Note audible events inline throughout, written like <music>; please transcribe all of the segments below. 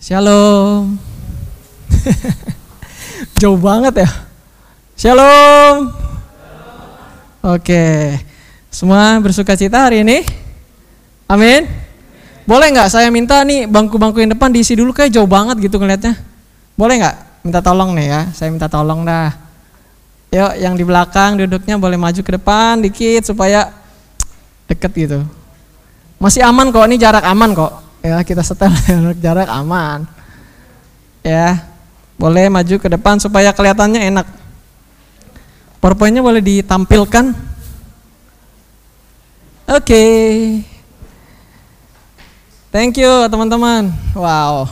Shalom. <laughs> Jauh banget ya. Shalom. Oke. Semua bersuka cita hari ini? Amin. Boleh nggak saya minta nih bangku-bangku yang depan diisi dulu kayak jauh banget gitu ngelihatnya. Boleh nggak? Minta tolong nih ya. Saya minta tolong dah. Yuk yang di belakang duduknya boleh maju ke depan dikit supaya deket gitu. Masih aman kok, ini jarak aman kok. Ya kita setel <laughs> jarak aman. Ya, boleh maju ke depan supaya kelihatannya enak. PowerPoint-nya boleh ditampilkan. Oke. Okay. Thank you teman-teman. Wow.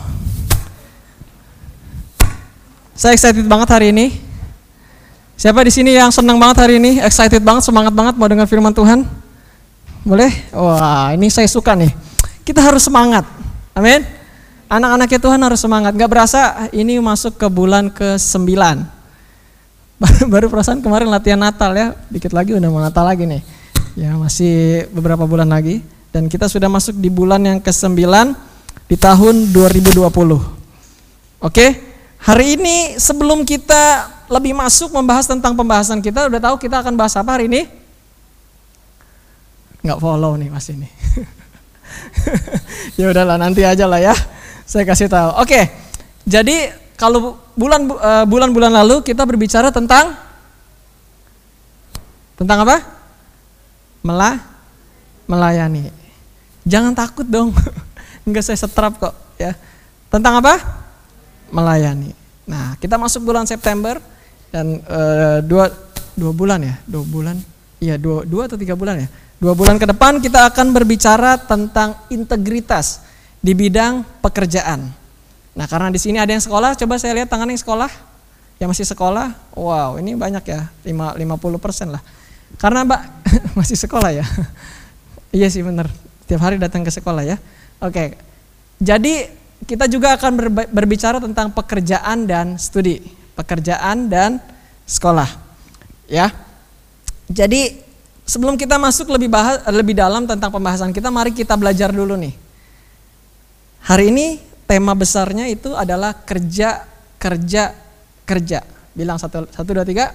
Saya excited banget hari ini. Siapa di sini yang senang banget hari ini? Excited banget, semangat banget mau dengar firman Tuhan? Boleh? Wah, ini saya suka nih. Kita harus semangat. Amin. Anak-anaknya Tuhan harus semangat. Gak berasa ini masuk ke bulan ke-9. Baru, <laughs> baru perasaan kemarin latihan Natal ya. Dikit lagi udah mau Natal lagi nih. Ya, masih beberapa bulan lagi. Dan kita sudah masuk di bulan yang ke-9 di tahun 2020. Oke? Hari ini sebelum kita lebih masuk membahas tentang pembahasan kita, udah tahu kita akan bahas apa hari ini? Nggak follow nih mas ini. <laughs> <laughs> ya udahlah nanti aja lah ya. Saya kasih tahu. Oke, jadi kalau bulan eh, bulan-bulan lalu kita berbicara tentang tentang apa? Melah melayani. Jangan takut dong. <laughs> Enggak saya setrap kok ya. Tentang apa? Melayani. Nah, kita masuk bulan September dan uh, dua dua bulan ya dua bulan iya dua dua atau tiga bulan ya dua bulan ke depan kita akan berbicara tentang integritas di bidang pekerjaan. Nah karena di sini ada yang sekolah coba saya lihat tangan yang sekolah. Yang masih sekolah wow ini banyak ya lima lima puluh persen lah. Karena mbak <laughs> masih sekolah ya? <laughs> Iya sih benar tiap hari datang ke sekolah ya. Oke jadi kita juga akan berbicara tentang pekerjaan dan studi. Pekerjaan dan sekolah. Ya. Jadi sebelum kita masuk lebih bahas lebih dalam tentang pembahasan kita, mari kita belajar dulu nih. Hari ini tema besarnya itu adalah kerja, kerja, kerja. Bilang satu, satu dua tiga.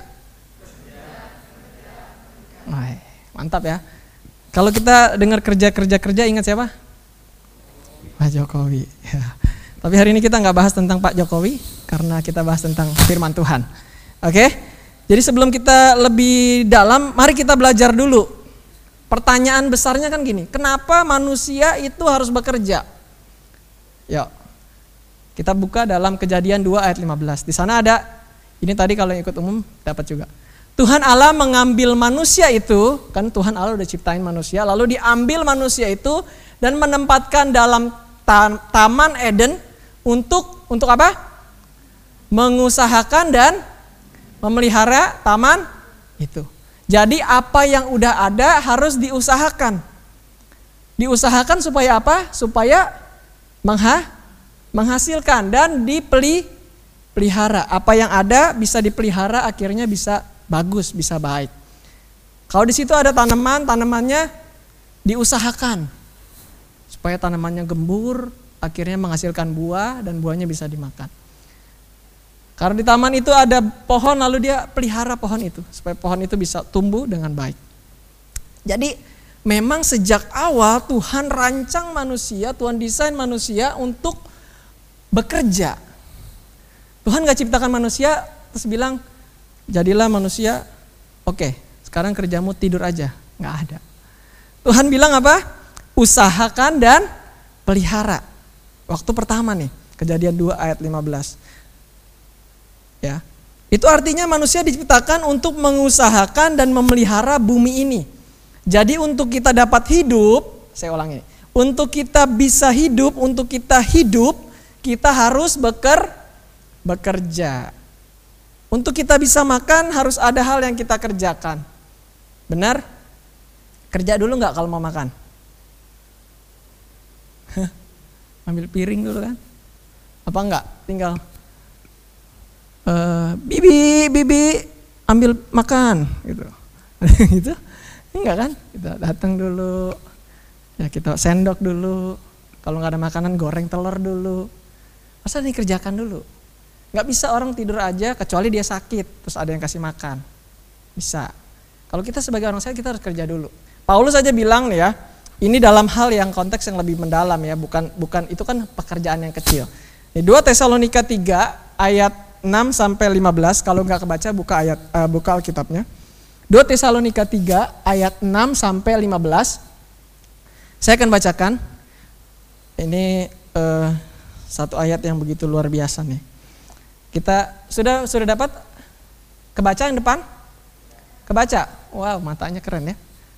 Nah, mantap ya. Kalau kita dengar kerja, kerja, kerja, ingat siapa? Pak Jokowi. Ya. Tapi hari ini kita nggak bahas tentang Pak Jokowi karena kita bahas tentang firman Tuhan. Oke? Jadi sebelum kita lebih dalam, mari kita belajar dulu. Pertanyaan besarnya kan gini, kenapa manusia itu harus bekerja? Yuk. Kita buka dalam Kejadian 2 ayat 15. Di sana ada ini tadi kalau ikut umum dapat juga. Tuhan Allah mengambil manusia itu, kan Tuhan Allah udah ciptain manusia, lalu diambil manusia itu dan menempatkan dalam taman Eden untuk untuk apa? Mengusahakan dan memelihara taman itu. Jadi apa yang udah ada harus diusahakan. Diusahakan supaya apa? Supaya mengha menghasilkan dan dipelihara. Apa yang ada bisa dipelihara akhirnya bisa bagus, bisa baik. Kalau di situ ada tanaman, tanamannya diusahakan supaya tanamannya gembur, akhirnya menghasilkan buah dan buahnya bisa dimakan. Karena di taman itu ada pohon lalu dia pelihara pohon itu supaya pohon itu bisa tumbuh dengan baik. Jadi memang sejak awal Tuhan rancang manusia, Tuhan desain manusia untuk bekerja. Tuhan gak ciptakan manusia terus bilang jadilah manusia, oke okay, sekarang kerjamu tidur aja, nggak ada. Tuhan bilang apa? Usahakan dan pelihara. Waktu pertama nih, kejadian 2 ayat 15. Ya. Itu artinya manusia diciptakan untuk mengusahakan dan memelihara bumi ini. Jadi untuk kita dapat hidup, saya ulangi, untuk kita bisa hidup, untuk kita hidup, kita harus beker, bekerja. Untuk kita bisa makan harus ada hal yang kita kerjakan. Benar? Kerja dulu nggak kalau mau makan? ambil piring dulu kan apa enggak tinggal uh, bibi bibi ambil makan gitu <laughs> gitu enggak kan kita datang dulu ya kita sendok dulu kalau nggak ada makanan goreng telur dulu Masa dikerjakan dulu. Gak bisa orang tidur aja kecuali dia sakit, terus ada yang kasih makan. Bisa. Kalau kita sebagai orang sehat kita harus kerja dulu. Paulus saja bilang nih ya, ini dalam hal yang konteks yang lebih mendalam ya, bukan bukan itu kan pekerjaan yang kecil. Di 2 Tesalonika 3 ayat 6 sampai 15 kalau nggak kebaca buka ayat uh, buka Alkitabnya. 2 Tesalonika 3 ayat 6 sampai 15. Saya akan bacakan. Ini uh, satu ayat yang begitu luar biasa nih. Kita sudah sudah dapat kebaca yang depan? Kebaca. Wow, matanya keren ya.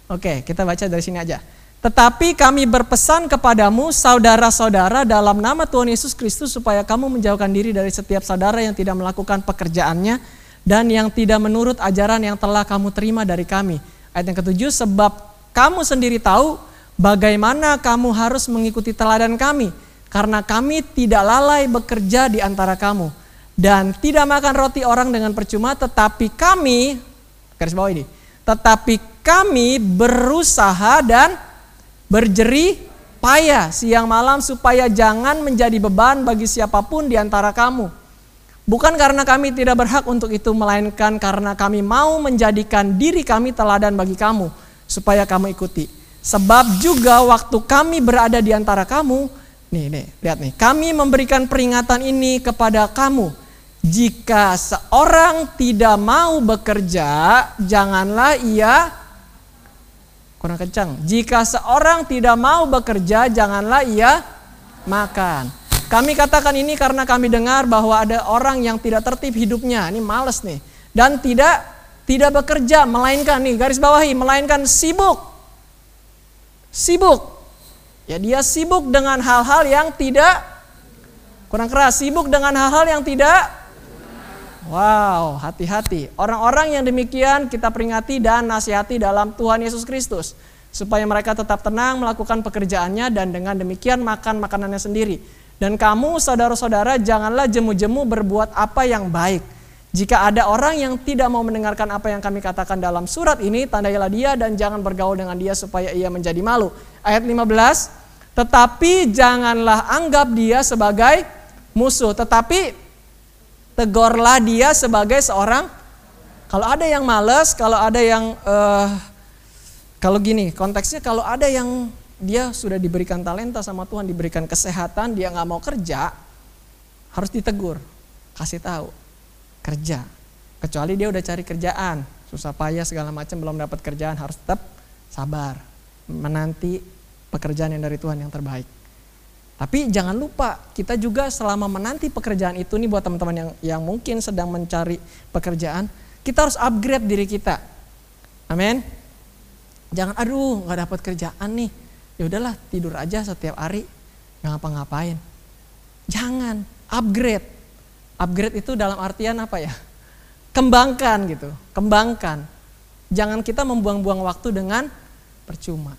Oke, kita baca dari sini aja. Tetapi kami berpesan kepadamu saudara-saudara dalam nama Tuhan Yesus Kristus supaya kamu menjauhkan diri dari setiap saudara yang tidak melakukan pekerjaannya dan yang tidak menurut ajaran yang telah kamu terima dari kami. Ayat yang ketujuh, sebab kamu sendiri tahu bagaimana kamu harus mengikuti teladan kami. Karena kami tidak lalai bekerja di antara kamu. Dan tidak makan roti orang dengan percuma, tetapi kami, garis bawah ini, tetapi kami berusaha dan berjeri payah siang malam supaya jangan menjadi beban bagi siapa pun di antara kamu. Bukan karena kami tidak berhak untuk itu, melainkan karena kami mau menjadikan diri kami teladan bagi kamu, supaya kamu ikuti. Sebab juga waktu kami berada di antara kamu, nih, nih, lihat nih, kami memberikan peringatan ini kepada kamu. Jika seorang tidak mau bekerja, janganlah ia kurang kencang. Jika seorang tidak mau bekerja, janganlah ia makan. Kami katakan ini karena kami dengar bahwa ada orang yang tidak tertib hidupnya, ini males nih, dan tidak tidak bekerja, melainkan nih garis bawahi, melainkan sibuk, sibuk. Ya dia sibuk dengan hal-hal yang tidak kurang keras, sibuk dengan hal-hal yang tidak Wow, hati-hati. Orang-orang yang demikian kita peringati dan nasihati dalam Tuhan Yesus Kristus. Supaya mereka tetap tenang melakukan pekerjaannya dan dengan demikian makan makanannya sendiri. Dan kamu saudara-saudara janganlah jemu-jemu berbuat apa yang baik. Jika ada orang yang tidak mau mendengarkan apa yang kami katakan dalam surat ini, tandailah dia dan jangan bergaul dengan dia supaya ia menjadi malu. Ayat 15, tetapi janganlah anggap dia sebagai musuh. Tetapi tegurlah dia sebagai seorang kalau ada yang males, kalau ada yang uh, kalau gini konteksnya kalau ada yang dia sudah diberikan talenta sama Tuhan, diberikan kesehatan, dia nggak mau kerja, harus ditegur, kasih tahu, kerja. Kecuali dia udah cari kerjaan, susah payah segala macam belum dapat kerjaan, harus tetap sabar, menanti pekerjaan yang dari Tuhan yang terbaik. Tapi jangan lupa kita juga selama menanti pekerjaan itu nih buat teman-teman yang yang mungkin sedang mencari pekerjaan, kita harus upgrade diri kita. Amin. Jangan aduh nggak dapat kerjaan nih. Ya udahlah tidur aja setiap hari nggak ngapa-ngapain. Jangan upgrade. Upgrade itu dalam artian apa ya? Kembangkan gitu, kembangkan. Jangan kita membuang-buang waktu dengan percuma.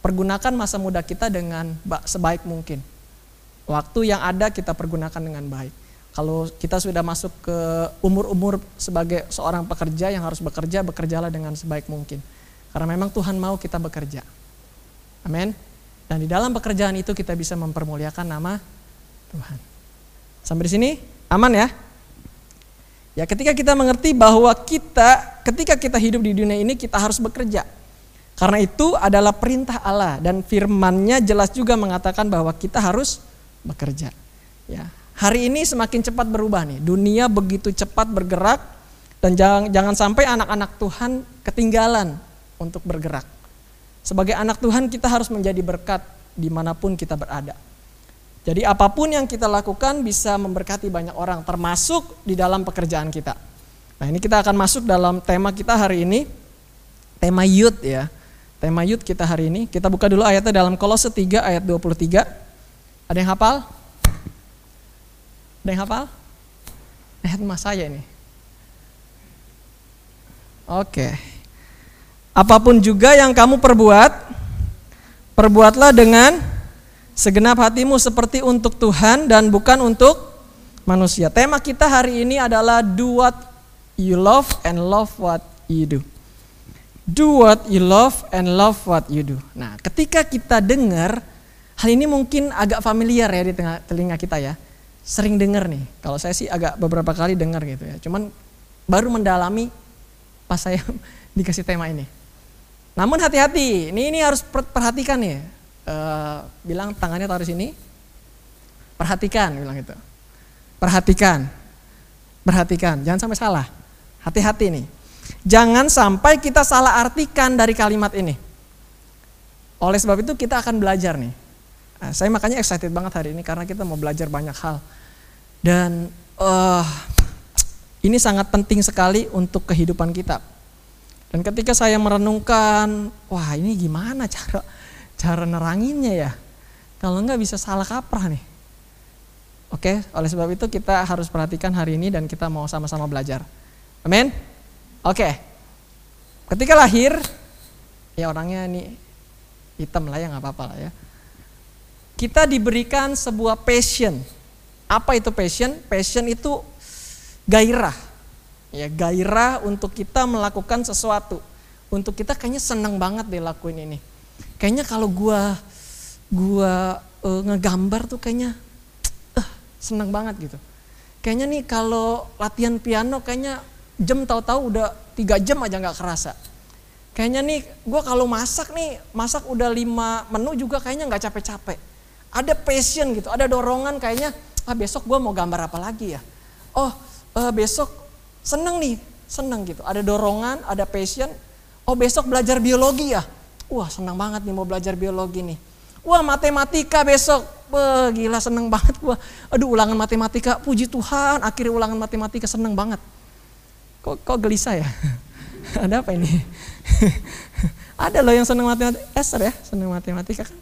Pergunakan masa muda kita dengan sebaik mungkin Waktu yang ada kita pergunakan dengan baik. Kalau kita sudah masuk ke umur-umur sebagai seorang pekerja yang harus bekerja, bekerjalah dengan sebaik mungkin. Karena memang Tuhan mau kita bekerja. Amin. Dan di dalam pekerjaan itu kita bisa mempermuliakan nama Tuhan. Sampai di sini aman ya? Ya ketika kita mengerti bahwa kita ketika kita hidup di dunia ini kita harus bekerja. Karena itu adalah perintah Allah dan firman-Nya jelas juga mengatakan bahwa kita harus bekerja. Ya, hari ini semakin cepat berubah nih. Dunia begitu cepat bergerak dan jangan jangan sampai anak-anak Tuhan ketinggalan untuk bergerak. Sebagai anak Tuhan kita harus menjadi berkat di mana pun kita berada. Jadi apa pun yang kita lakukan bisa memberkati banyak orang termasuk di dalam pekerjaan kita. Nah ini kita akan masuk dalam tema kita hari ini. Tema youth ya. Tema youth kita hari ini. Kita buka dulu ayatnya dalam Kolose 3 ayat 23. Ada yang hafal? Ada yang hafal? Lihat mas saya ini. Oke. Apa pun juga yang kamu perbuat, perbuatlah dengan segenap hatimu seperti untuk Tuhan dan bukan untuk manusia. Tema kita hari ini adalah do what you love and love what you do. Do what you love and love what you do. Nah, ketika kita dengar Hal ini mungkin agak familiar ya di tengah telinga kita ya. sering dengar nih. Kalau saya sih agak beberapa kali dengar gitu ya. Cuman baru mendalami pas saya <laughs> dikasih tema ini. Namun hati-hati, ini ini harus perhatikan nih. Uh, bilang tangannya taruh sini. Perhatikan, bilang itu. Perhatikan. Perhatikan, jangan sampai salah. Hati-hati nih. Jangan sampai kita salah artikan dari kalimat ini. Oleh sebab itu kita akan belajar nih. Nah, saya makanya excited banget hari ini karena kita mau belajar banyak hal. Dan uh, ini sangat penting sekali untuk kehidupan kita. Dan ketika saya merenungkan, wah ini gimana cara cara neranginnya ya? Kalau enggak bisa salah kaprah nih. Oke, oleh sebab itu kita harus perhatikan hari ini dan kita mau sama-sama belajar. Amin. Oke. Ketika lahir, ya orangnya ini hitam lah ya nggak apa-apa lah ya. Kita diberikan sebuah passion. Apa itu passion? Passion itu gairah. Ya, gairah untuk kita melakukan sesuatu. Untuk kita kayaknya seneng banget deh lakuin ini. Kayaknya kalau gua gua uh, ngegambar tuh kayaknya uh, <tsk> seneng banget gitu. Kayaknya nih kalau latihan piano kayaknya jam tahu-tahu udah tiga jam aja nggak kerasa Kayaknya nih gue kalau masak nih, masak udah lima menu juga kayaknya nggak capek-capek. Ada passion gitu, ada dorongan kayaknya, ah besok gue mau gambar apa lagi ya. Oh uh, besok seneng nih, seneng gitu. Ada dorongan, ada passion. Oh besok belajar biologi ya. Wah seneng banget nih mau belajar biologi nih. Wah matematika besok, Wah, gila seneng banget gue. Aduh ulangan matematika, puji Tuhan akhirnya ulangan matematika seneng banget. Kok, kok gelisah ya? <laughs> Ada apa ini? <laughs> Ada loh yang senang matematika. Esther ya, senang matematika kan?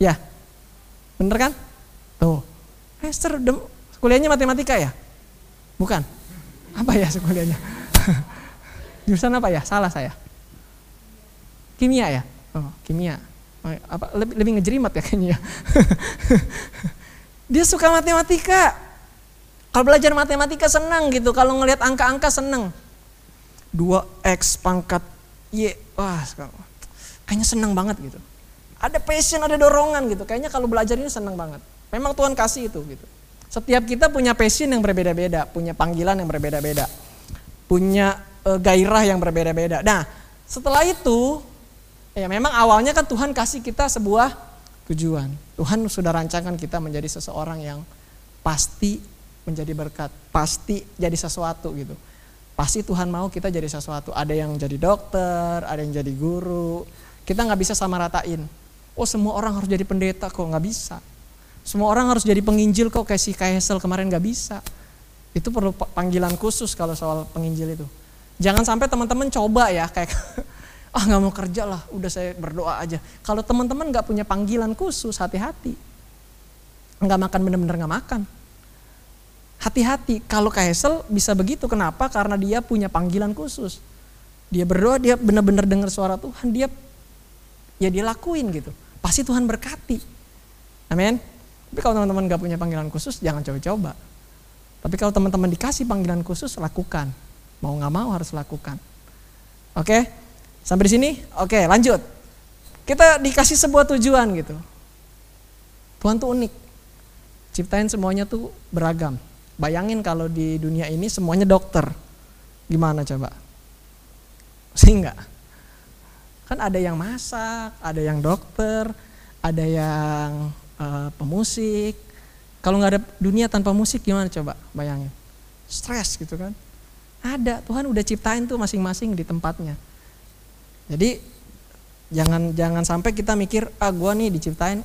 Ya, bener kan? Tuh, Esther kuliahnya matematika ya? Bukan? Apa ya kuliahnya? <laughs> Jurusan apa ya? Salah saya. Kimia ya? Oh, kimia. Oh, apa lebih, lebih ngejerimat ya kayaknya. Ya? <laughs> Dia suka matematika. Kalau belajar matematika senang gitu. Kalau ngelihat angka-angka senang. 2x pangkat Y, wah kayaknya senang banget gitu. Ada passion, ada dorongan gitu. Kayaknya kalau belajar ini senang banget. Memang Tuhan kasih itu gitu. Setiap kita punya passion yang berbeda-beda, punya panggilan yang berbeda-beda, punya e, gairah yang berbeda-beda. Nah, setelah itu, ya memang awalnya kan Tuhan kasih kita sebuah tujuan. Tuhan sudah rancangkan kita menjadi seseorang yang pasti menjadi berkat, pasti jadi sesuatu gitu. Pasti Tuhan mau kita jadi sesuatu. Ada yang jadi dokter, ada yang jadi guru. Kita nggak bisa sama ratain. Oh semua orang harus jadi pendeta kok nggak bisa. Semua orang harus jadi penginjil kok kayak si Kaisel kemarin nggak bisa. Itu perlu panggilan khusus kalau soal penginjil itu. Jangan sampai teman-teman coba ya kayak <laughs> ah nggak mau kerja lah, udah saya berdoa aja. Kalau teman-teman nggak punya panggilan khusus, hati-hati. Nggak makan bener-bener nggak makan. Hati-hati, kalau Kaisel bisa begitu, kenapa? Karena dia punya panggilan khusus. Dia berdoa, dia benar-benar dengar suara Tuhan, dia ya dia lakuin gitu. Pasti Tuhan berkati. Amin. Tapi kalau teman-teman gak punya panggilan khusus, jangan coba-coba. Tapi kalau teman-teman dikasih panggilan khusus, lakukan. Mau gak mau harus lakukan. Oke, sampai di sini? Oke, lanjut. Kita dikasih sebuah tujuan gitu. Tuhan tuh unik. Ciptain semuanya tuh beragam. Bayangin kalau di dunia ini semuanya dokter. Gimana coba? Sih enggak? Kan ada yang masak, ada yang dokter, ada yang uh, pemusik. Kalau nggak ada dunia tanpa musik gimana coba? Bayangin. Stres gitu kan. Ada, Tuhan udah ciptain tuh masing-masing di tempatnya. Jadi jangan jangan sampai kita mikir ah gua nih diciptain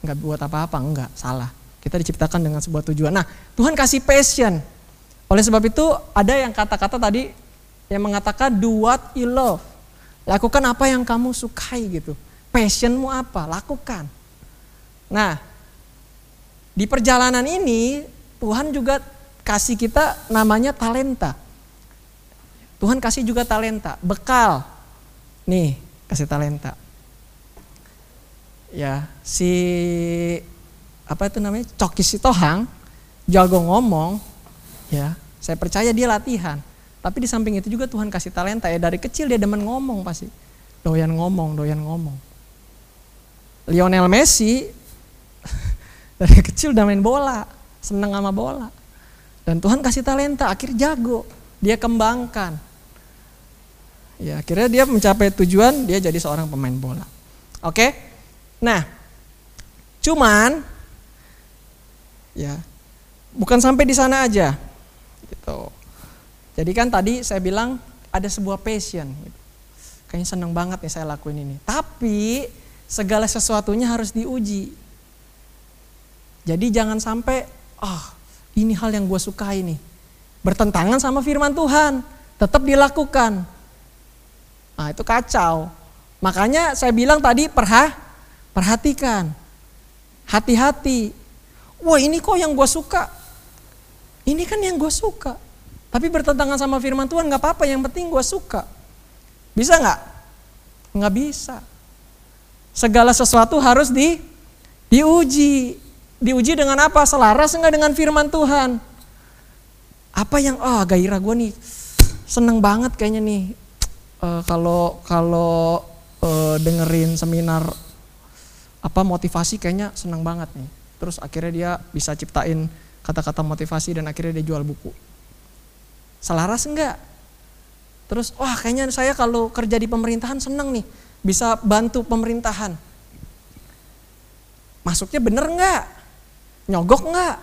nggak buat apa-apa enggak salah kita diciptakan dengan sebuah tujuan. Nah, Tuhan kasih passion. Oleh sebab itu ada yang kata-kata tadi yang mengatakan do what you love. Lakukan apa yang kamu sukai gitu. Passionmu apa? Lakukan. Nah, di perjalanan ini Tuhan juga kasih kita namanya talenta. Tuhan kasih juga talenta, bekal. Nih, kasih talenta. Ya, si apa itu namanya Coki Sitohang jago ngomong ya saya percaya dia latihan tapi di samping itu juga Tuhan kasih talenta ya dari kecil dia demen ngomong pasti doyan ngomong doyan ngomong Lionel Messi <laughs> dari kecil udah main bola seneng sama bola. Dan Tuhan kasih talenta, akhirnya jago. Dia kembangkan. Ya, akhirnya dia mencapai tujuan, dia jadi seorang pemain bola. Oke? Nah, cuman ya bukan sampai di sana aja. Gitu. Jadi kan tadi saya bilang ada sebuah passion. Kayaknya seneng banget nih saya lakuin ini. Tapi segala sesuatunya harus diuji. Jadi jangan sampai, ah oh, ini hal yang gue suka ini. Bertentangan sama firman Tuhan. Tetap dilakukan. Nah itu kacau. Makanya saya bilang tadi perha, perhatikan. Hati-hati. Wah ini kok yang gue suka. Ini kan yang gue suka. Tapi bertentangan sama firman Tuhan nggak apa-apa, yang penting gue suka. Bisa nggak? Nggak bisa. Segala sesuatu harus di diuji. Diuji dengan apa? Selaras nggak dengan firman Tuhan? Apa yang oh gairah gue nih seneng banget kayaknya nih uh, kalau kalau uh, dengerin seminar apa motivasi kayaknya seneng banget nih. Terus akhirnya dia bisa ciptain kata-kata motivasi dan akhirnya dia jual buku Selaras enggak? Terus wah kayaknya saya kalau kerja di pemerintahan seneng nih. Bisa bantu pemerintahan. Masuknya bener enggak? Nyogok enggak?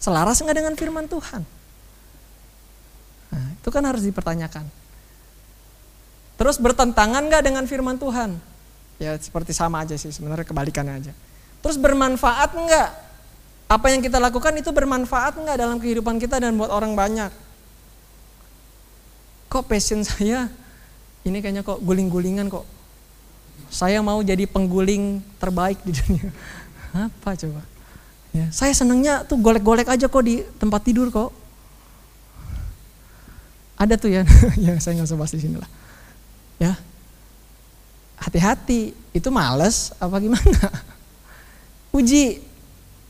Selaras enggak dengan firman Tuhan? Nah, itu kan harus dipertanyakan. Terus bertentangan enggak dengan firman Tuhan? Ya seperti sama aja sih, sebenarnya kebalikannya aja. Terus bermanfaat enggak? Apa yang kita lakukan itu bermanfaat enggak dalam kehidupan kita dan buat orang banyak? Kok passion saya ini kayaknya kok guling-gulingan kok. Saya mau jadi pengguling terbaik di dunia. <laughs> Apa coba? Ya, saya senangnya tuh golek-golek aja kok di tempat tidur kok. Ada tuh ya, <laughs> ya saya nggak usah bahas di sini lah. Ya, hati-hati, itu males apa gimana? <laughs> Uji,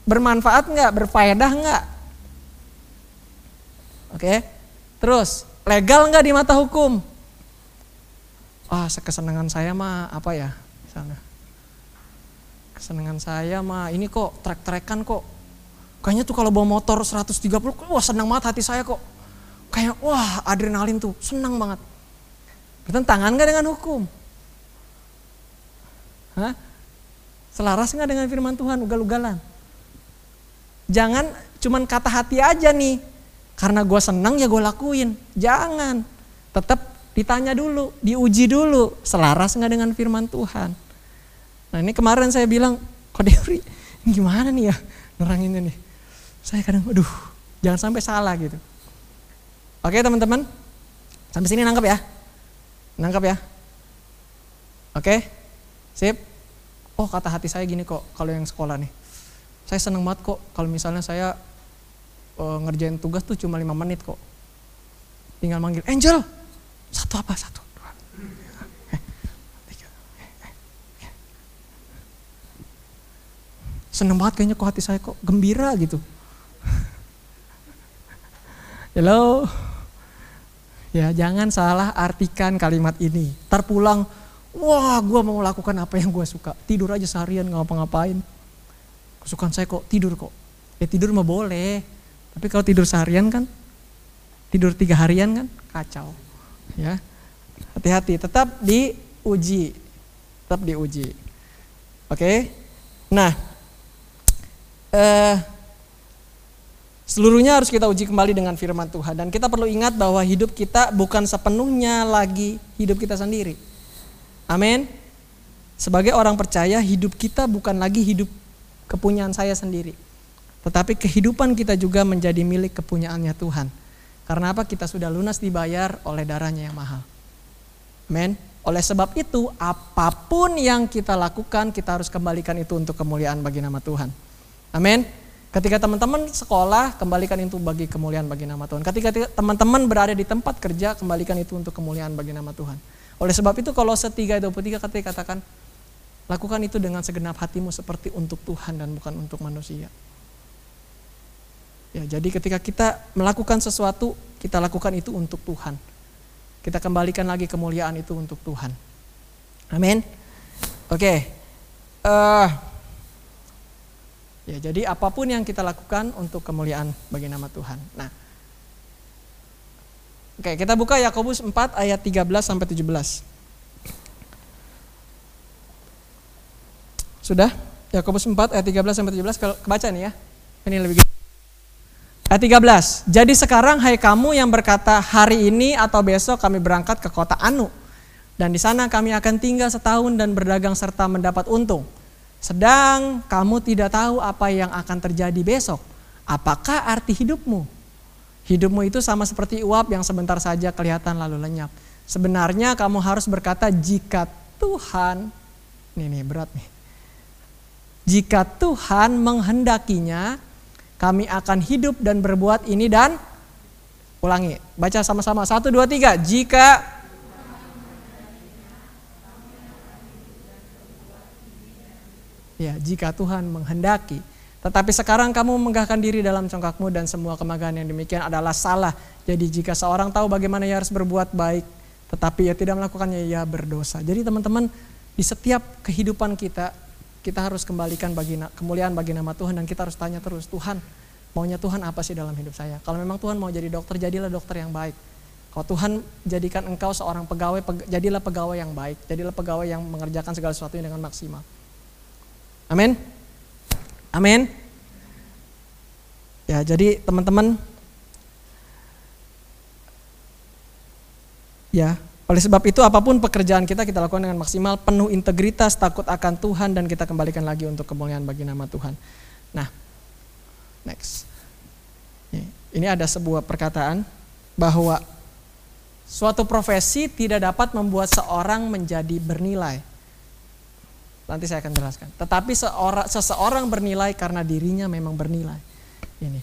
bermanfaat nggak, berfaedah nggak? Oke, terus legal nggak di mata hukum? Ah, kesenangan saya mah apa ya? Misalnya. Kesenangan saya mah ini kok trek-trekan kok. Kayaknya tuh kalau bawa motor 130, wah senang banget hati saya kok. Kayak wah adrenalin tuh, senang banget. Bertentangan nggak dengan hukum? Hah? Selaras nggak dengan firman Tuhan, ugal-ugalan? Jangan cuman kata hati aja nih, karena gue senang ya gue lakuin. Jangan. Tetap ditanya dulu, diuji dulu. Selaras nggak dengan firman Tuhan. Nah ini kemarin saya bilang, kok Dewi <laughs> gimana nih ya neranginnya nih. Saya kadang, aduh jangan sampai salah gitu. Oke teman-teman, sampai sini nangkep ya. Nangkep ya. Oke, sip. Oh kata hati saya gini kok kalau yang sekolah nih. Saya seneng banget kok kalau misalnya saya uh, ngerjain tugas tuh cuma lima menit kok. Tinggal manggil, Angel, satu apa? Satu, Seneng banget kayaknya kok hati saya kok gembira gitu. Halo. Ya jangan salah artikan kalimat ini. Terpulang, wah gue mau lakukan apa yang gue suka. Tidur aja seharian ngapa-ngapain. Kesukaan saya kok tidur kok. Ya tidur mah boleh. Tapi kalau tidur seharian kan, tidur tiga harian kan kacau. Ya, hati-hati. Tetap diuji, tetap diuji. Oke. Nah, eh, seluruhnya harus kita uji kembali dengan firman Tuhan dan kita perlu ingat bahwa hidup kita bukan sepenuhnya lagi hidup kita sendiri. Amin. Sebagai orang percaya, hidup kita bukan lagi hidup kepunyaan saya sendiri tetapi kehidupan kita juga menjadi milik kepunyaannya Tuhan. Karena apa? Kita sudah lunas dibayar oleh darahnya yang mahal. Men, oleh sebab itu apa pun yang kita lakukan kita harus kembalikan itu untuk kemuliaan bagi nama Tuhan. Amin. Ketika teman-teman sekolah, kembalikan itu bagi kemuliaan bagi nama Tuhan. Ketika teman-teman berada di tempat kerja, kembalikan itu untuk kemuliaan bagi nama Tuhan. Oleh sebab itu kalau setiga 23 ketika katakan, lakukan itu dengan segenap hatimu seperti untuk Tuhan dan bukan untuk manusia. Ya, jadi ketika kita melakukan sesuatu, kita lakukan itu untuk Tuhan. Kita kembalikan lagi kemuliaan itu untuk Tuhan. Amin. Oke. Okay. Uh, eh, Ya, jadi apa pun yang kita lakukan untuk kemuliaan bagi nama Tuhan. Nah, Oke, kita buka Yakobus 4 ayat 13 sampai 17. Sudah? Yakobus 4 ayat 13 sampai 17 kebaca nih ya. Ini lebih Ayat 13. Jadi sekarang hai kamu yang berkata hari ini atau besok kami berangkat ke kota Anu dan di sana kami akan tinggal setahun dan berdagang serta mendapat untung. Sedang kamu tidak tahu apa yang akan terjadi besok. Apakah arti hidupmu? Hidupmu itu sama seperti uap yang sebentar saja kelihatan lalu lenyap. Sebenarnya kamu harus berkata jika Tuhan, ini nih berat nih. Jika Tuhan menghendakinya, kami akan hidup dan berbuat ini dan ulangi. Baca sama-sama. Satu, dua, tiga. Jika Ya, jika Tuhan menghendaki. Tetapi sekarang kamu menggahkan diri dalam congkakmu dan semua kemagahan yang demikian adalah salah. Jadi jika seorang tahu bagaimana ia harus berbuat baik, tetapi ia tidak melakukannya, ia berdosa. Jadi teman-teman, di setiap kehidupan kita, kita harus kembalikan bagi kemuliaan bagi nama Tuhan dan kita harus tanya terus, Tuhan, maunya Tuhan apa sih dalam hidup saya? Kalau memang Tuhan mau jadi dokter, jadilah dokter yang baik. Kalau Tuhan jadikan engkau seorang pegawai, jadilah pegawai yang baik, jadilah pegawai yang mengerjakan segala sesuatunya dengan maksimal. Amin. Amin. Ya, jadi teman-teman ya, oleh sebab itu apa pun pekerjaan kita kita lakukan dengan maksimal, penuh integritas, takut akan Tuhan dan kita kembalikan lagi untuk kemuliaan bagi nama Tuhan. Nah, next. Ini ada sebuah perkataan bahwa suatu profesi tidak dapat membuat seorang menjadi bernilai. Nanti saya akan jelaskan. Tetapi seorang, seseorang bernilai karena dirinya memang bernilai. Ini.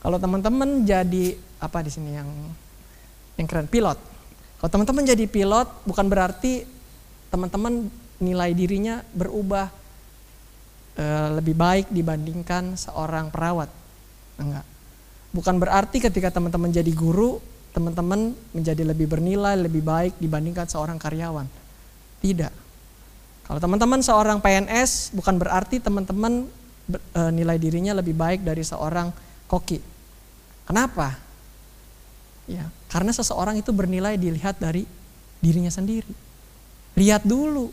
Kalau teman-teman jadi apa di sini yang yang keren pilot kalau teman-teman jadi pilot bukan berarti teman-teman nilai dirinya berubah e, lebih baik dibandingkan seorang perawat. Enggak. Bukan berarti ketika teman-teman jadi guru, teman-teman menjadi lebih bernilai, lebih baik dibandingkan seorang karyawan. Tidak. Kalau teman-teman seorang PNS, bukan berarti teman-teman e, nilai dirinya lebih baik dari seorang koki. Kenapa? Ya, karena seseorang itu bernilai dilihat dari dirinya sendiri. Lihat dulu.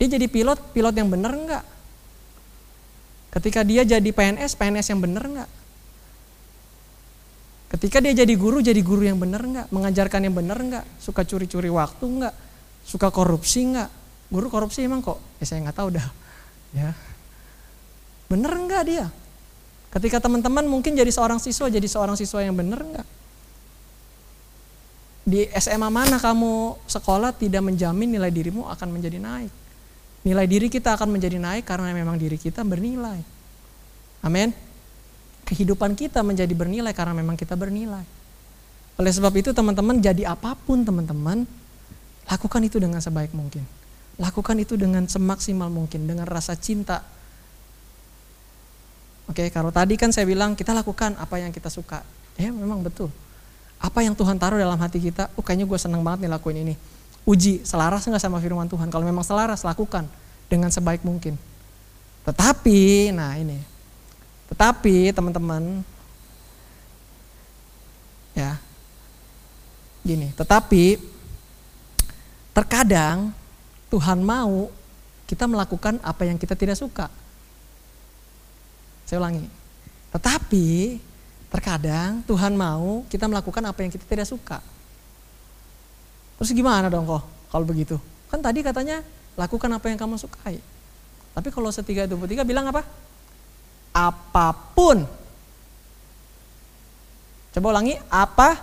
Dia jadi pilot, pilot yang benar enggak? Ketika dia jadi PNS, PNS yang benar enggak? Ketika dia jadi guru, jadi guru yang benar enggak? Mengajarkan yang benar enggak? Suka curi-curi waktu enggak? Suka korupsi enggak? Guru korupsi emang kok? Ya saya nggak tahu dah. Ya. Bener enggak dia? Ketika teman-teman mungkin jadi seorang siswa, jadi seorang siswa yang benar enggak? Di SMA mana kamu sekolah tidak menjamin nilai dirimu akan menjadi naik. Nilai diri kita akan menjadi naik karena memang diri kita bernilai. Amin. Kehidupan kita menjadi bernilai karena memang kita bernilai. Oleh sebab itu teman-teman jadi apa pun teman-teman, lakukan itu dengan sebaik mungkin. Lakukan itu dengan semaksimal mungkin, dengan rasa cinta. Oke, kalau tadi kan saya bilang kita lakukan apa yang kita suka. Ya memang betul apa yang Tuhan taruh dalam hati kita, oh kayaknya gue seneng banget nih lakuin ini. Uji, selaras nggak sama firman Tuhan? Kalau memang selaras, lakukan dengan sebaik mungkin. Tetapi, nah ini, tetapi teman-teman, ya, gini, tetapi terkadang Tuhan mau kita melakukan apa yang kita tidak suka. Saya ulangi, tetapi Terkadang Tuhan mau kita melakukan apa yang kita tidak suka. Terus gimana dong kok kalau begitu? Kan tadi katanya lakukan apa yang kamu sukai. Tapi kalau setiga dua tiga bilang apa? Apa pun. Coba ulangi, apa?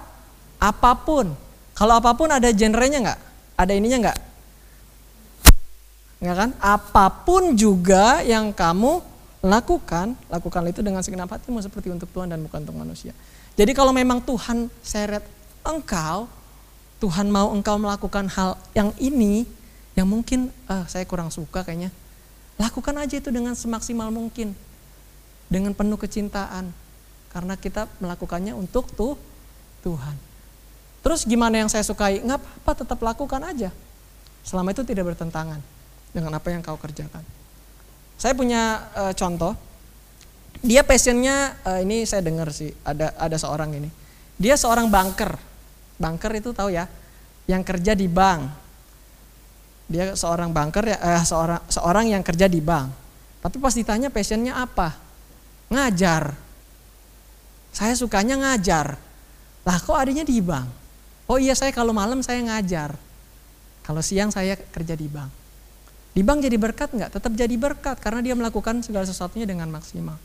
Apa pun. Kalau apa pun ada genrenya nggak? Ada ininya nggak? Nggak kan? Apa pun juga yang kamu lakukan, lakukanlah itu dengan segenap hatimu seperti untuk Tuhan dan bukan untuk manusia. Jadi kalau memang Tuhan seret engkau, Tuhan mau engkau melakukan hal yang ini, yang mungkin ah, saya kurang suka kayaknya, lakukan aja itu dengan semaksimal mungkin, dengan penuh kecintaan, karena kita melakukannya untuk tuh Tuhan. Terus gimana yang saya sukai? Nggak apa-apa, tetap lakukan aja. Selama itu tidak bertentangan dengan apa yang kau kerjakan. Saya punya e, contoh. Dia passionnya uh, ini saya dengar sih ada ada seorang ini. Dia seorang banker. Banker itu tahu ya yang kerja di bank. Dia seorang banker ya eh, seorang seorang yang kerja di bank. Tapi pas ditanya passionnya apa? Ngajar. Saya sukanya ngajar. Lah kok adanya di bank? Oh iya saya kalau malam saya ngajar. Kalau siang saya kerja di bank di bank jadi berkat nggak tetap jadi berkat karena dia melakukan segala sesuatunya dengan maksimal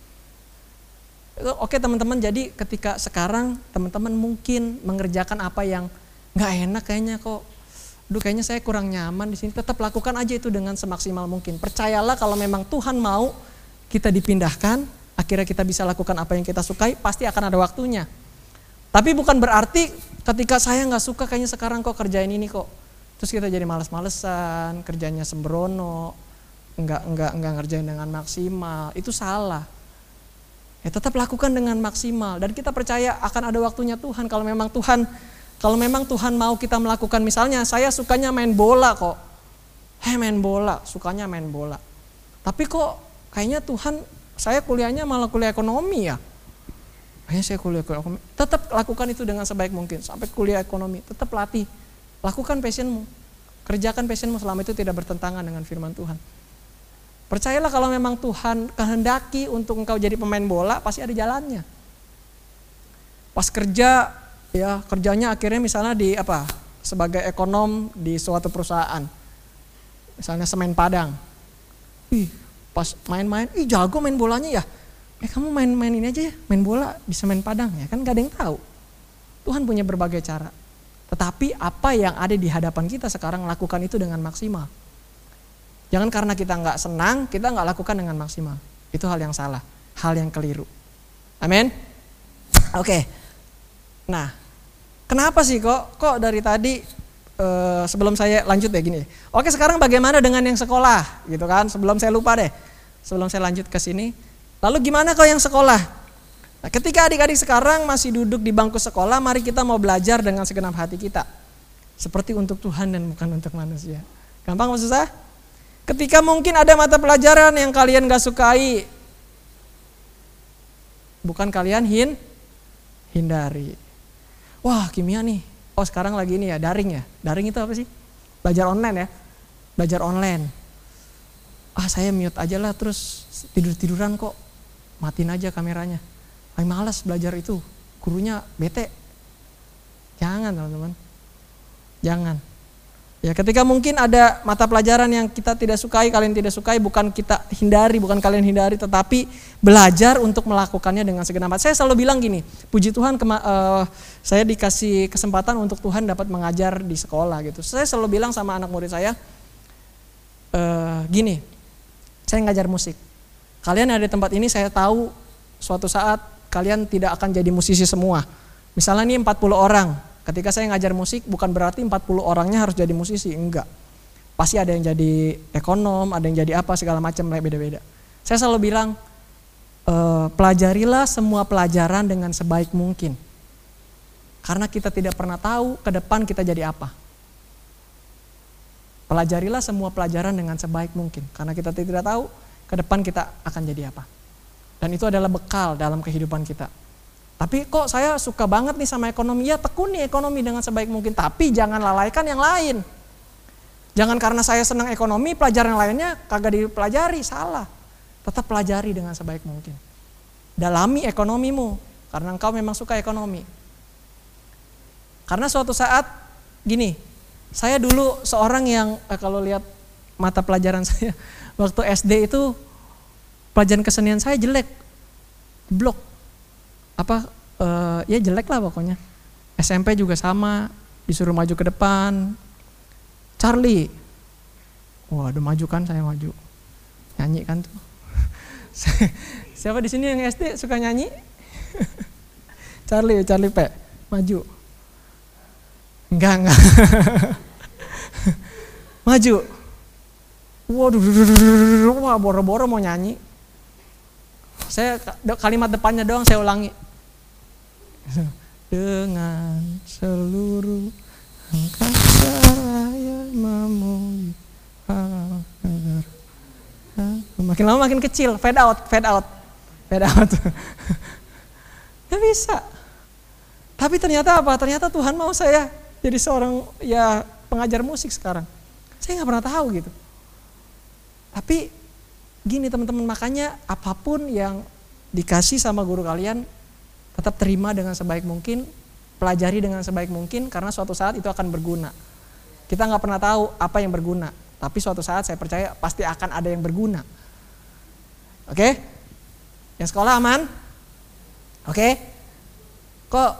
Oke teman-teman, jadi ketika sekarang teman-teman mungkin mengerjakan apa yang nggak enak kayaknya kok, duh kayaknya saya kurang nyaman di sini. Tetap lakukan aja itu dengan semaksimal mungkin. Percayalah kalau memang Tuhan mau kita dipindahkan, akhirnya kita bisa lakukan apa yang kita sukai, pasti akan ada waktunya. Tapi bukan berarti ketika saya nggak suka kayaknya sekarang kok kerjain ini kok, terus kita jadi males-malesan, kerjanya sembrono, nggak nggak nggak ngerjain dengan maksimal, itu salah Ya tetap lakukan dengan maksimal dan kita percaya akan ada waktunya Tuhan kalau memang Tuhan kalau memang Tuhan mau kita melakukan misalnya saya sukanya main bola kok. Hei main bola, sukanya main bola. Tapi kok kayaknya Tuhan saya kuliahnya malah kuliah ekonomi ya. Kayaknya saya kuliah ekonomi. Tetap lakukan itu dengan sebaik mungkin sampai kuliah ekonomi. Tetap latih. Lakukan passionmu. Kerjakan passionmu selama itu tidak bertentangan dengan firman Tuhan. Percayalah kalau memang Tuhan kehendaki untuk engkau jadi pemain bola, pasti ada jalannya. Pas kerja, ya kerjanya akhirnya misalnya di apa? Sebagai ekonom di suatu perusahaan. Misalnya semen Padang. Ih, pas main-main, ih jago main bolanya ya. Eh kamu main-main ini aja ya, main bola di semen Padang ya, kan gak ada yang tahu. Tuhan punya berbagai cara. Tetapi apa yang ada di hadapan kita sekarang lakukan itu dengan maksimal. Jangan karena kita nggak senang, kita nggak lakukan dengan maksimal. Itu hal yang salah, hal yang keliru. Amin. Oke. Nah, kenapa sih kok kok dari tadi uh, sebelum saya lanjut ya gini. Oke, sekarang bagaimana dengan yang sekolah, gitu kan? Sebelum saya lupa deh. Sebelum saya lanjut ke sini. Lalu gimana kok yang sekolah? Nah, ketika adik-adik sekarang masih duduk di bangku sekolah, mari kita mau belajar dengan segenap hati kita. Seperti untuk Tuhan dan bukan untuk manusia. Gampang maksud saya? Ketika mungkin ada mata pelajaran yang kalian gak sukai, bukan kalian hin, hindari. Wah kimia nih, oh sekarang lagi ini ya daring ya. Daring itu apa sih? Belajar online ya, belajar online. Ah saya mute aja lah terus tidur tiduran kok, matiin aja kameranya. Ay malas belajar itu, gurunya bete. Jangan teman-teman, jangan. Ya, ketika mungkin ada mata pelajaran yang kita tidak sukai, kalian tidak sukai, bukan kita hindari, bukan kalian hindari, tetapi belajar untuk melakukannya dengan segenap hati. Saya selalu bilang gini, puji Tuhan, uh, saya dikasih kesempatan untuk Tuhan dapat mengajar di sekolah gitu. Saya selalu bilang sama anak murid saya, uh, gini, saya ngajar musik. Kalian ada di tempat ini, saya tahu suatu saat kalian tidak akan jadi musisi semua. Misalnya ini 40 orang, Ketika saya ngajar musik bukan berarti 40 orangnya harus jadi musisi, enggak. Pasti ada yang jadi ekonom, ada yang jadi apa segala macam beda-beda. Saya selalu bilang e, pelajarilah semua pelajaran dengan sebaik mungkin. Karena kita tidak pernah tahu ke depan kita jadi apa. Pelajarilah semua pelajaran dengan sebaik mungkin karena kita tidak tahu ke depan kita akan jadi apa. Dan itu adalah bekal dalam kehidupan kita. Tapi kok saya suka banget nih sama ekonomi, ya tekuni ekonomi dengan sebaik mungkin. Tapi jangan lalaikan yang lain. Jangan karena saya senang ekonomi, pelajaran lainnya kagak dipelajari, salah. Tetap pelajari dengan sebaik mungkin. Dalami ekonomimu, karena engkau memang suka ekonomi. Karena suatu saat, gini, saya dulu seorang yang eh, kalau lihat mata pelajaran <laughs> saya waktu SD itu pelajaran kesenian saya jelek, blok apa uh, ya jelek lah pokoknya. SMP juga sama, disuruh maju ke depan. Charlie, waduh maju kan saya maju, nyanyi kan tuh. <laughs> Siapa di sini yang SD suka nyanyi? <laughs> Charlie, Charlie P, maju. Enggak, enggak. <laughs> maju. Waduh, wah boro-boro mau nyanyi. Saya kalimat depannya doang saya ulangi dengan seluruh angkasa raya memuji makin lama makin kecil fade out fade out Beda amat. Gak bisa. Tapi ternyata apa? Ternyata Tuhan mau saya jadi seorang ya pengajar musik sekarang. Saya nggak pernah tahu gitu. Tapi gini teman-teman makanya apa pun yang dikasih sama guru kalian tetap terima dengan sebaik mungkin, pelajari dengan sebaik mungkin karena suatu saat itu akan berguna. Kita nggak pernah tahu apa yang berguna, tapi suatu saat saya percaya pasti akan ada yang berguna. Oke? Yang sekolah aman? Oke? Kok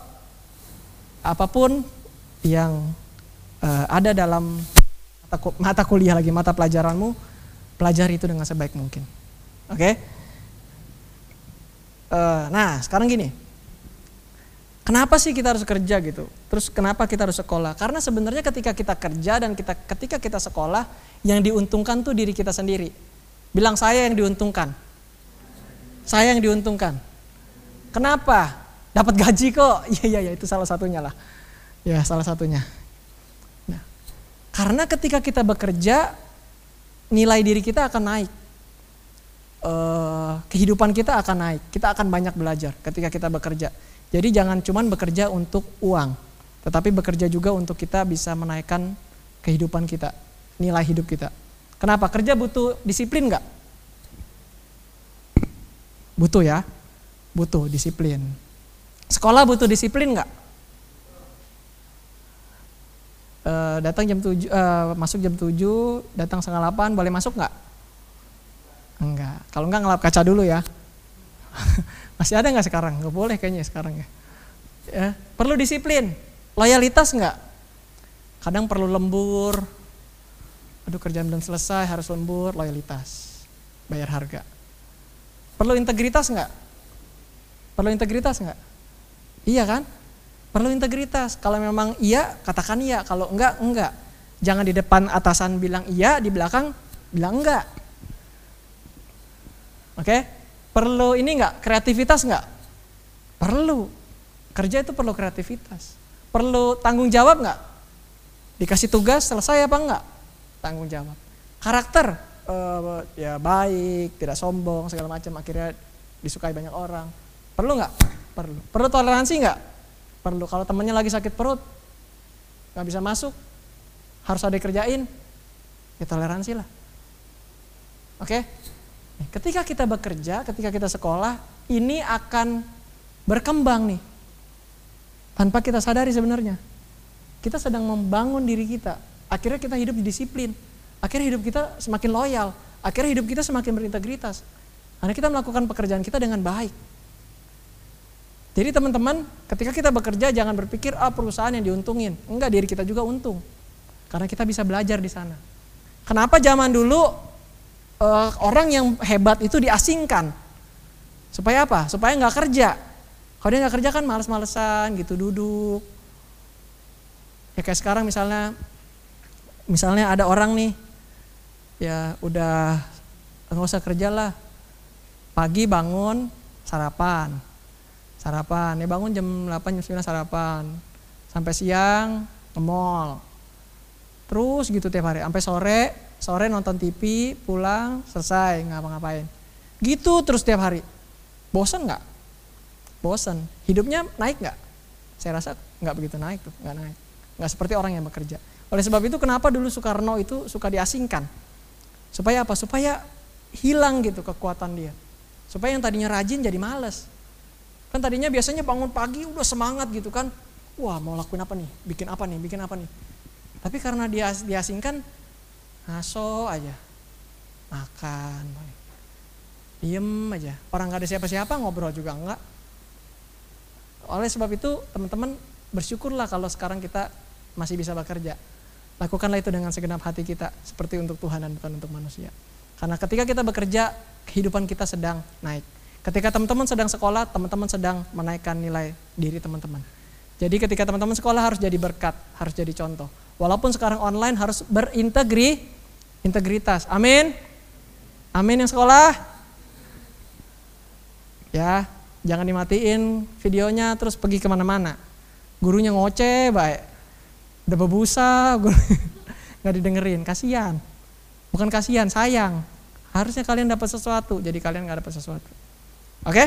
apa pun yang uh, ada dalam mata kuliah lagi, mata pelajaranmu, pelajari itu dengan sebaik mungkin. Oke? Okay? Uh, eh, nah, sekarang gini. Kenapa sih kita harus kerja gitu? Terus kenapa kita harus sekolah? Karena sebenarnya ketika kita kerja dan kita ketika kita sekolah, yang diuntungkan tuh diri kita sendiri. Bilang saya yang diuntungkan. Saya yang diuntungkan. Kenapa? Dapat gaji kok. <laughs> Iya iya ya, itu salah satunya lah. Ya, salah satunya. Karena ketika kita bekerja, nilai diri kita akan naik. Uh, kehidupan kita akan naik. Kita akan banyak belajar ketika kita bekerja. Jadi jangan cuma bekerja untuk uang, tetapi bekerja juga untuk kita bisa menaikkan kehidupan kita, nilai hidup kita. Kenapa? Kerja butuh disiplin nggak? Butuh ya, butuh disiplin. Sekolah butuh disiplin nggak? Uh, datang jam 7 uh, eh, masuk jam 7 datang setengah 8 boleh masuk nggak? Enggak. Kalau enggak ngelap kaca dulu ya. <laughs> Masih ada nggak sekarang? Nggak boleh kayaknya sekarang ya. Ya perlu disiplin. Loyalitas nggak? Kadang perlu lembur. Aduh kerjaan belum selesai harus lembur. Loyalitas. Bayar harga. Perlu integritas nggak? Perlu integritas nggak? Iya kan Perlu integritas. Kalau memang iya, katakan iya. Kalau enggak, enggak. Jangan di depan atasan bilang iya, di belakang bilang enggak. Oke? Perlu ini enggak? Kreativitas enggak? Perlu. Kerja itu perlu kreativitas. Perlu tanggung jawab enggak? Dikasih tugas selesai apa enggak? Tanggung jawab. Karakter uh, ya baik, tidak sombong segala macam akhirnya disukai banyak orang. Perlu enggak? Perlu. Perlu toleransi enggak? Perlu. Kalau temennya lagi sakit perut nggak bisa masuk harus ada kerjain ya toleransi lah. Oke? Ketika kita bekerja ketika kita sekolah ini akan berkembang nih. Tanpa kita sadari sebenarnya. Kita sedang membangun diri kita. Akhirnya kita hidup di disiplin. Akhirnya hidup kita semakin loyal. Akhirnya hidup kita semakin berintegritas. Karena kita melakukan pekerjaan kita dengan baik jadi teman-teman, ketika kita bekerja jangan berpikir ah perusahaan yang diuntungin. Enggak, diri kita juga untung. Karena kita bisa belajar di sana. Kenapa zaman dulu uh, orang yang hebat itu diasingkan? Supaya apa? Supaya nggak kerja. Kalau dia nggak kerja kan males-malesan gitu duduk. Ya kayak sekarang misalnya, misalnya ada orang nih, ya udah nggak usah kerja lah. Pagi bangun sarapan, sarapan. Ya bangun jam 8 jam 9 sarapan. Sampai siang ke mall. Terus gitu tiap hari. Sampai sore sore nonton TV pulang selesai ngapa-ngapain. Gitu terus tiap hari. Bosan nggak? Bosan hidupnya naik nggak? Saya rasa nggak begitu naik tuh nggak naik. Nggak seperti orang yang bekerja. Oleh sebab itu kenapa dulu Soekarno itu suka diasingkan? Supaya apa? Supaya hilang gitu kekuatan dia. Supaya yang tadinya rajin jadi males Kan tadinya biasanya bangun pagi udah semangat gitu kan. Wah mau lakuin apa nih, bikin apa nih, bikin apa nih. Tapi karena dia diasingkan, ngaso aja. Makan. Diem aja. Orang gak ada siapa-siapa ngobrol juga enggak. Oleh sebab itu teman-teman bersyukurlah kalau sekarang kita masih bisa bekerja. Lakukanlah itu dengan segenap hati kita seperti untuk Tuhan dan bukan untuk manusia. Karena ketika kita bekerja, kehidupan kita sedang naik. Ketika teman-teman sedang sekolah, teman-teman sedang menaikkan nilai diri teman-teman. Jadi ketika teman-teman sekolah harus jadi berkat, harus jadi contoh. Walaupun sekarang online harus berintegri, integritas. Amin. Amin yang sekolah. Ya, jangan dimatiin videonya terus pergi ke mana-mana. Gurunya ngoceh baik. Udah bebusa, <laughs> nggak didengerin, kasihan. Bukan kasihan, sayang. Harusnya kalian dapat sesuatu, jadi kalian nggak dapat sesuatu. Oke?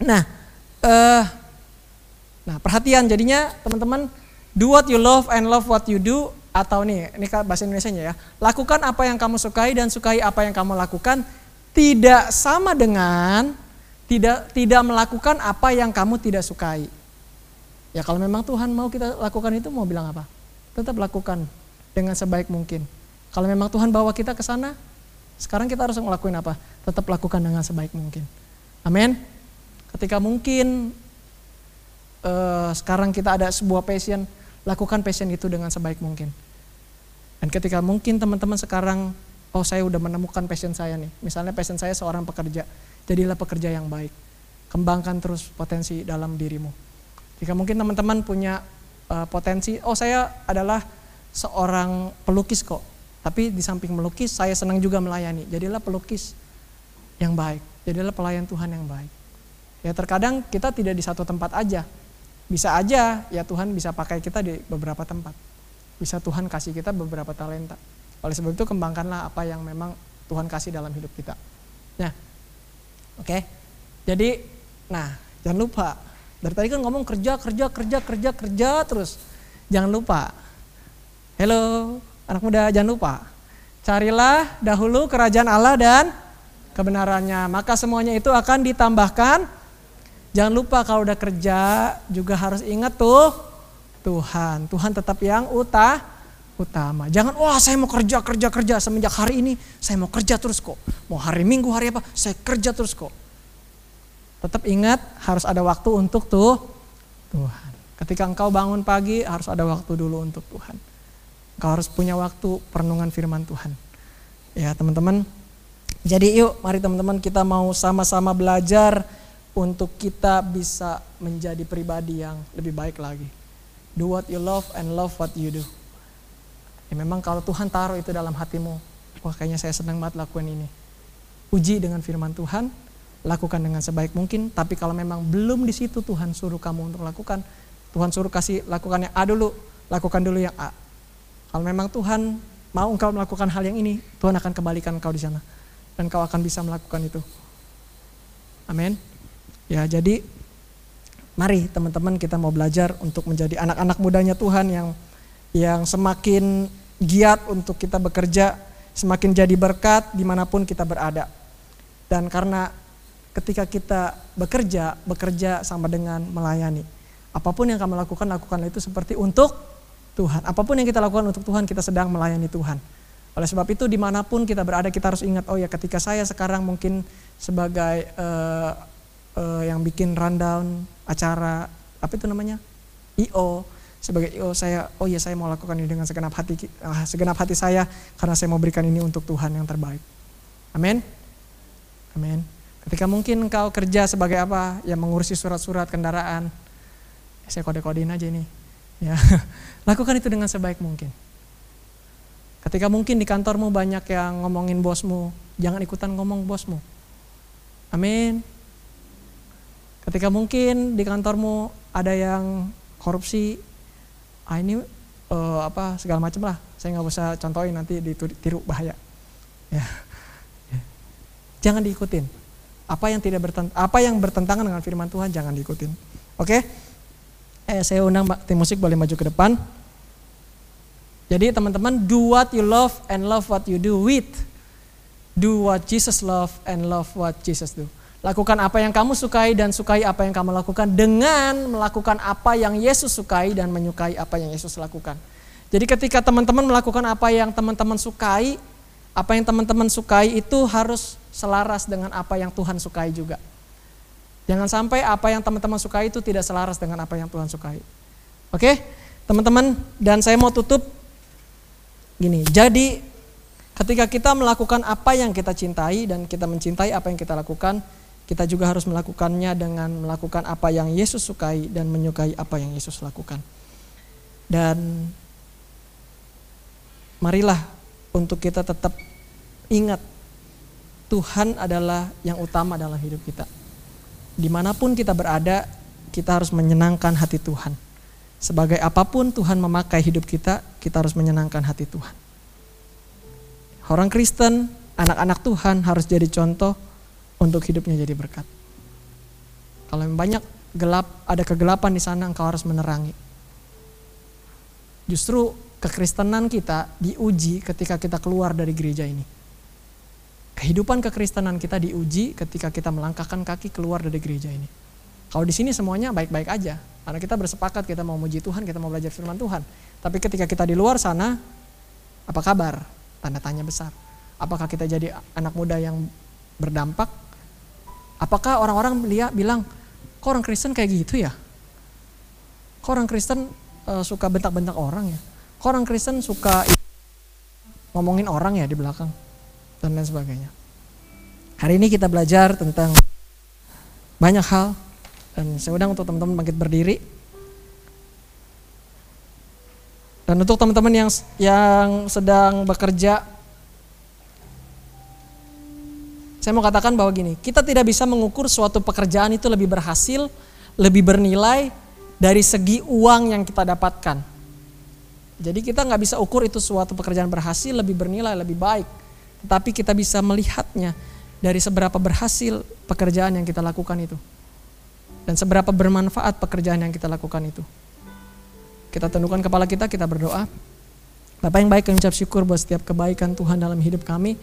Nah, uh, nah perhatian jadinya teman-teman do what you love and love what you do atau nih ini bahasa Indonesia ya lakukan apa yang kamu sukai dan sukai apa yang kamu lakukan tidak sama dengan tidak tidak melakukan apa yang kamu tidak sukai. Ya kalau memang Tuhan mau kita lakukan itu mau bilang apa? Tetap lakukan dengan sebaik mungkin. Kalau memang Tuhan bawa kita ke sana sekarang kita harus ngelakuin apa? Tetap lakukan dengan sebaik mungkin amin ketika mungkin uh, sekarang kita ada sebuah passion lakukan passion itu dengan sebaik mungkin. Dan ketika mungkin teman-teman sekarang, oh saya udah menemukan passion saya nih. Misalnya passion saya seorang pekerja, jadilah pekerja yang baik. Kembangkan terus potensi dalam dirimu. Jika mungkin teman-teman punya uh, potensi, oh saya adalah seorang pelukis kok. Tapi di samping melukis, saya senang juga melayani. Jadilah pelukis yang baik. Jadilah pelayan Tuhan yang baik. Ya terkadang kita tidak di satu tempat aja, bisa aja ya Tuhan bisa pakai kita di beberapa tempat. Bisa Tuhan kasih kita beberapa talenta. Oleh sebab itu kembangkanlah apa yang memang Tuhan kasih dalam hidup kita. Nah, oke. Okay. Jadi, nah jangan lupa. Dari tadi kan ngomong kerja, kerja, kerja, kerja, kerja terus. Jangan lupa. Halo, anak muda, jangan lupa. Carilah dahulu kerajaan Allah dan kebenarannya. Maka semuanya itu akan ditambahkan Jangan lupa kalau udah kerja juga harus ingat tuh Tuhan. Tuhan tetap yang utah, utama. Jangan wah saya mau kerja kerja kerja semenjak hari ini saya mau kerja terus kok. Mau hari Minggu hari apa saya kerja terus kok. Tetap ingat harus ada waktu untuk tuh Tuhan. Ketika engkau bangun pagi harus ada waktu dulu untuk Tuhan. Engkau harus punya waktu perenungan firman Tuhan. Ya teman-teman. Jadi yuk mari teman-teman kita mau sama-sama belajar untuk kita bisa menjadi pribadi yang lebih baik lagi. Do what you love and love what you do. Ya memang kalau Tuhan taruh itu dalam hatimu, wah kayaknya saya senang banget lakukan ini. Uji dengan firman Tuhan, lakukan dengan sebaik mungkin, tapi kalau memang belum di situ Tuhan suruh kamu untuk lakukan, Tuhan suruh kasih lakukan yang A dulu, lakukan dulu yang A. Kalau memang Tuhan mau engkau melakukan hal yang ini, Tuhan akan kembalikan engkau di sana. Dan kau akan bisa melakukan itu. Amin. Ya, jadi mari teman-teman kita mau belajar untuk menjadi anak-anak mudanya Tuhan yang yang semakin giat untuk kita bekerja, semakin jadi berkat di mana pun kita berada. Dan karena ketika kita bekerja, bekerja sama dengan melayani. Apa pun yang kamu lakukan, lakukanlah itu seperti untuk Tuhan. Apa pun yang kita lakukan untuk Tuhan, kita sedang melayani Tuhan. Oleh sebab itu di mana pun kita berada, kita harus ingat, oh ya ketika saya sekarang mungkin sebagai uh, uh, yang bikin rundown acara apa itu namanya IO sebagai IO saya oh ya saya mau lakukan ini dengan segenap hati uh, segenap hati saya karena saya mau berikan ini untuk Tuhan yang terbaik. Amin. Amin. Ketika mungkin kau kerja sebagai apa? Ya mengurusi surat-surat kendaraan. Ya, saya kode-kodein aja ini. Ya. <laughs> Lakukan itu dengan sebaik mungkin. Ketika mungkin di kantormu banyak yang ngomongin bosmu, jangan ikutan ngomong bosmu. Amin. Ketika mungkin di kantormu ada yang korupsi, ah ini uh, apa segala macam lah. Saya nggak usah contohin nanti ditiru bahaya. Ya. Jangan diikutin. Apa yang tidak bertent apa yang bertentangan dengan firman Tuhan jangan diikutin. Oke? Okay? Eh saya undang Mbak tim musik boleh maju ke depan. Jadi teman-teman do what you love and love what you do with. Do what Jesus love and love what Jesus do. Lakukan apa yang kamu sukai dan sukai apa yang kamu lakukan dengan melakukan apa yang Yesus sukai dan menyukai apa yang Yesus lakukan. Jadi ketika teman-teman melakukan apa yang teman-teman sukai, apa yang teman-teman sukai itu harus selaras dengan apa yang Tuhan sukai juga. Jangan sampai apa yang teman-teman sukai itu tidak selaras dengan apa yang Tuhan sukai. Oke, teman-teman, dan saya mau tutup gini. Jadi ketika kita melakukan apa yang kita cintai dan kita mencintai apa yang kita lakukan, kita juga harus melakukannya dengan melakukan apa yang Yesus sukai dan menyukai apa yang Yesus lakukan. Dan marilah untuk kita tetap ingat Tuhan adalah yang utama dalam hidup kita. Di mana pun kita berada, kita harus menyenangkan hati Tuhan. Sebagai apa pun Tuhan memakai hidup kita, kita harus menyenangkan hati Tuhan. Orang Kristen, anak-anak Tuhan harus jadi contoh untuk hidupnya jadi berkat. Kalau banyak gelap, ada kegelapan di sana, engkau harus menerangi. Justru kekristenan kita diuji ketika kita keluar dari gereja ini. Kehidupan kekristenan kita diuji ketika kita melangkahkan kaki keluar dari gereja ini. Kalau di sini semuanya baik-baik aja, karena kita bersepakat kita mau muji Tuhan, kita mau belajar firman Tuhan. Tapi ketika kita di luar sana, apa kabar? Tanda tanya besar. Apakah kita jadi anak muda yang berdampak? Apakah orang-orang bilang, kok orang Kristen kayak gitu ya? Kok orang Kristen uh, suka bentak-bentak orang ya? Kok orang Kristen suka ngomongin orang ya di belakang? Dan lain sebagainya. Hari ini kita belajar tentang banyak hal dan saya undang untuk teman-teman bangkit berdiri. Dan untuk teman-teman yang yang sedang bekerja Saya mau katakan bahwa gini, kita tidak bisa mengukur suatu pekerjaan itu lebih berhasil, lebih bernilai dari segi uang yang kita dapatkan. Jadi kita nggak bisa ukur itu suatu pekerjaan berhasil, lebih bernilai, lebih baik. Tetapi kita bisa melihatnya dari seberapa berhasil pekerjaan yang kita lakukan itu. Dan seberapa bermanfaat pekerjaan yang kita lakukan itu. Kita tundukkan kepala kita, kita berdoa. Bapak yang baik, kami ucap syukur buat setiap kebaikan Tuhan dalam hidup kami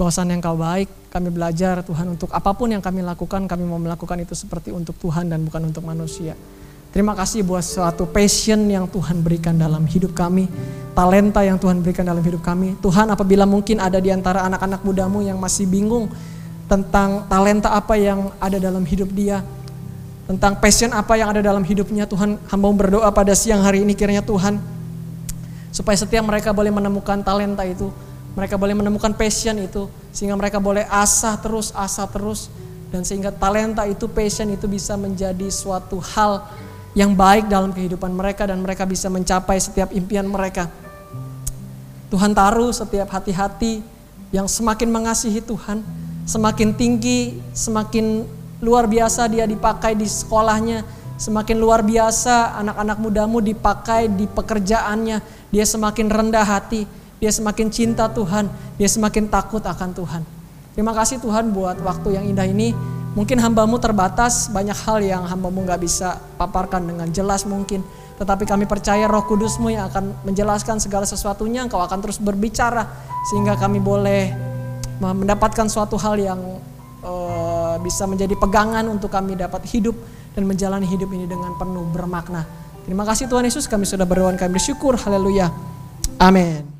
bahwasan yang kau baik, kami belajar Tuhan untuk apa pun yang kami lakukan, kami mau melakukan itu seperti untuk Tuhan dan bukan untuk manusia. Terima kasih buat suatu passion yang Tuhan berikan dalam hidup kami, talenta yang Tuhan berikan dalam hidup kami. Tuhan apabila mungkin ada di antara anak-anak mudamu yang masih bingung tentang talenta apa yang ada dalam hidup dia, tentang passion apa yang ada dalam hidupnya, Tuhan hamba berdoa pada siang hari ini kiranya Tuhan, supaya setiap mereka boleh menemukan talenta itu, mereka boleh menemukan passion itu sehingga mereka boleh asah terus, asah terus dan sehingga talenta itu, passion itu bisa menjadi suatu hal yang baik dalam kehidupan mereka dan mereka bisa mencapai setiap impian mereka. Tuhan taruh setiap hati-hati yang semakin mengasihi Tuhan, semakin tinggi, semakin luar biasa dia dipakai di sekolahnya, semakin luar biasa anak-anak mudamu dipakai di pekerjaannya, dia semakin rendah hati, dia semakin cinta Tuhan, dia semakin takut akan Tuhan. Terima kasih Tuhan buat waktu yang indah ini. Mungkin hambamu terbatas, banyak hal yang hambamu gak bisa paparkan dengan jelas mungkin. Tetapi kami percaya roh kudusmu yang akan menjelaskan segala sesuatunya, engkau akan terus berbicara. Sehingga kami boleh mendapatkan suatu hal yang uh, bisa menjadi pegangan untuk kami dapat hidup dan menjalani hidup ini dengan penuh bermakna. Terima kasih Tuhan Yesus, kami sudah berdoa, kami bersyukur. Haleluya. Amin.